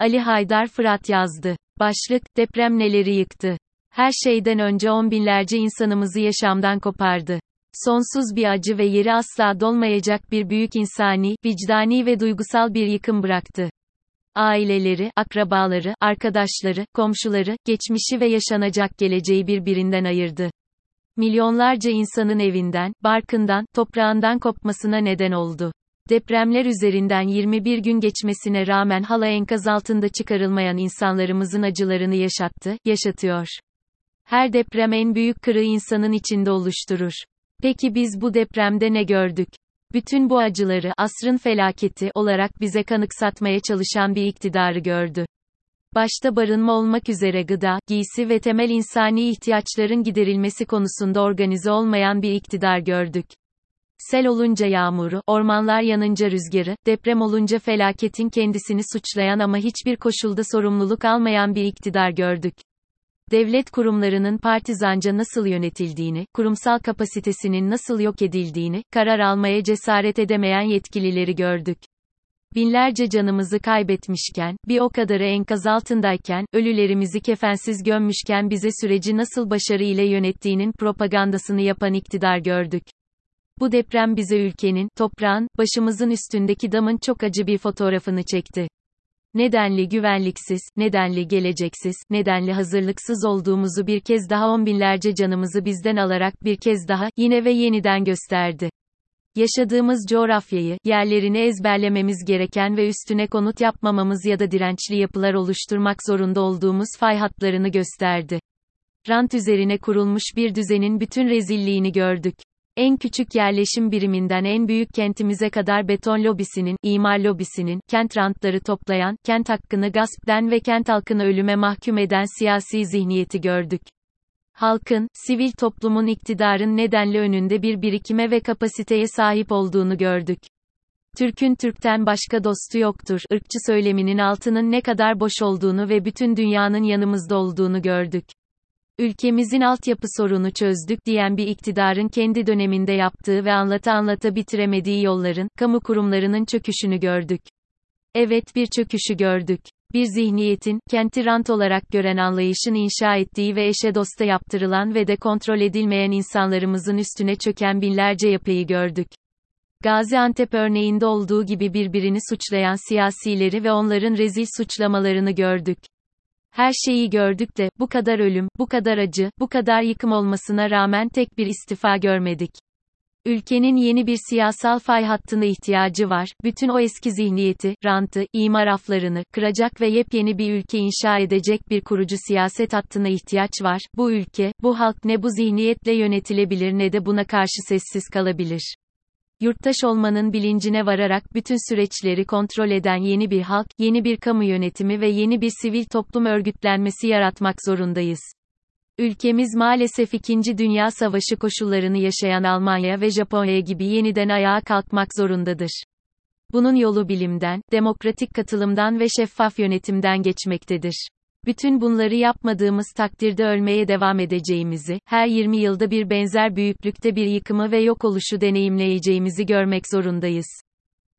Ali Haydar Fırat yazdı. Başlık, deprem neleri yıktı? Her şeyden önce on binlerce insanımızı yaşamdan kopardı. Sonsuz bir acı ve yeri asla dolmayacak bir büyük insani, vicdani ve duygusal bir yıkım bıraktı. Aileleri, akrabaları, arkadaşları, komşuları, geçmişi ve yaşanacak geleceği birbirinden ayırdı. Milyonlarca insanın evinden, barkından, toprağından kopmasına neden oldu. Depremler üzerinden 21 gün geçmesine rağmen hala enkaz altında çıkarılmayan insanlarımızın acılarını yaşattı, yaşatıyor. Her deprem en büyük kırığı insanın içinde oluşturur. Peki biz bu depremde ne gördük? Bütün bu acıları asrın felaketi olarak bize kanıksatmaya çalışan bir iktidarı gördü. Başta barınma olmak üzere gıda, giysi ve temel insani ihtiyaçların giderilmesi konusunda organize olmayan bir iktidar gördük. Sel olunca yağmuru, ormanlar yanınca rüzgarı, deprem olunca felaketin kendisini suçlayan ama hiçbir koşulda sorumluluk almayan bir iktidar gördük. Devlet kurumlarının partizanca nasıl yönetildiğini, kurumsal kapasitesinin nasıl yok edildiğini, karar almaya cesaret edemeyen yetkilileri gördük. Binlerce canımızı kaybetmişken, bir o kadarı enkaz altındayken, ölülerimizi kefensiz gömmüşken bize süreci nasıl başarı ile yönettiğinin propagandasını yapan iktidar gördük. Bu deprem bize ülkenin, toprağın, başımızın üstündeki damın çok acı bir fotoğrafını çekti. Nedenli güvenliksiz, nedenli geleceksiz, nedenli hazırlıksız olduğumuzu bir kez daha on binlerce canımızı bizden alarak bir kez daha, yine ve yeniden gösterdi. Yaşadığımız coğrafyayı, yerlerini ezberlememiz gereken ve üstüne konut yapmamamız ya da dirençli yapılar oluşturmak zorunda olduğumuz fay hatlarını gösterdi. Rant üzerine kurulmuş bir düzenin bütün rezilliğini gördük. En küçük yerleşim biriminden en büyük kentimize kadar beton lobisinin, imar lobisinin, kent rantları toplayan, kent hakkını gaspten ve kent halkını ölüme mahkum eden siyasi zihniyeti gördük. Halkın, sivil toplumun iktidarın nedenli önünde bir birikime ve kapasiteye sahip olduğunu gördük. Türk'ün Türk'ten başka dostu yoktur, ırkçı söyleminin altının ne kadar boş olduğunu ve bütün dünyanın yanımızda olduğunu gördük. Ülkemizin altyapı sorunu çözdük diyen bir iktidarın kendi döneminde yaptığı ve anlata anlata bitiremediği yolların, kamu kurumlarının çöküşünü gördük. Evet bir çöküşü gördük. Bir zihniyetin, kenti rant olarak gören anlayışın inşa ettiği ve eşe dosta yaptırılan ve de kontrol edilmeyen insanlarımızın üstüne çöken binlerce yapıyı gördük. Gaziantep örneğinde olduğu gibi birbirini suçlayan siyasileri ve onların rezil suçlamalarını gördük. Her şeyi gördük de, bu kadar ölüm, bu kadar acı, bu kadar yıkım olmasına rağmen tek bir istifa görmedik. Ülkenin yeni bir siyasal fay hattına ihtiyacı var, bütün o eski zihniyeti, rantı, imar aflarını, kıracak ve yepyeni bir ülke inşa edecek bir kurucu siyaset hattına ihtiyaç var, bu ülke, bu halk ne bu zihniyetle yönetilebilir ne de buna karşı sessiz kalabilir. Yurttaş olmanın bilincine vararak bütün süreçleri kontrol eden yeni bir halk, yeni bir kamu yönetimi ve yeni bir sivil toplum örgütlenmesi yaratmak zorundayız. Ülkemiz maalesef 2. Dünya Savaşı koşullarını yaşayan Almanya ve Japonya gibi yeniden ayağa kalkmak zorundadır. Bunun yolu bilimden, demokratik katılımdan ve şeffaf yönetimden geçmektedir. Bütün bunları yapmadığımız takdirde ölmeye devam edeceğimizi, her 20 yılda bir benzer büyüklükte bir yıkımı ve yok oluşu deneyimleyeceğimizi görmek zorundayız.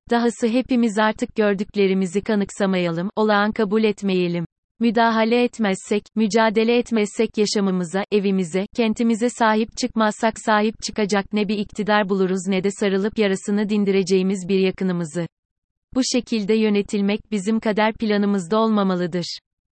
Dahası hepimiz artık gördüklerimizi kanıksamayalım, olağan kabul etmeyelim. Müdahale etmezsek, mücadele etmezsek yaşamımıza, evimize, kentimize sahip çıkmazsak sahip çıkacak ne bir iktidar buluruz ne de sarılıp yarasını dindireceğimiz bir yakınımızı. Bu şekilde yönetilmek bizim kader planımızda olmamalıdır.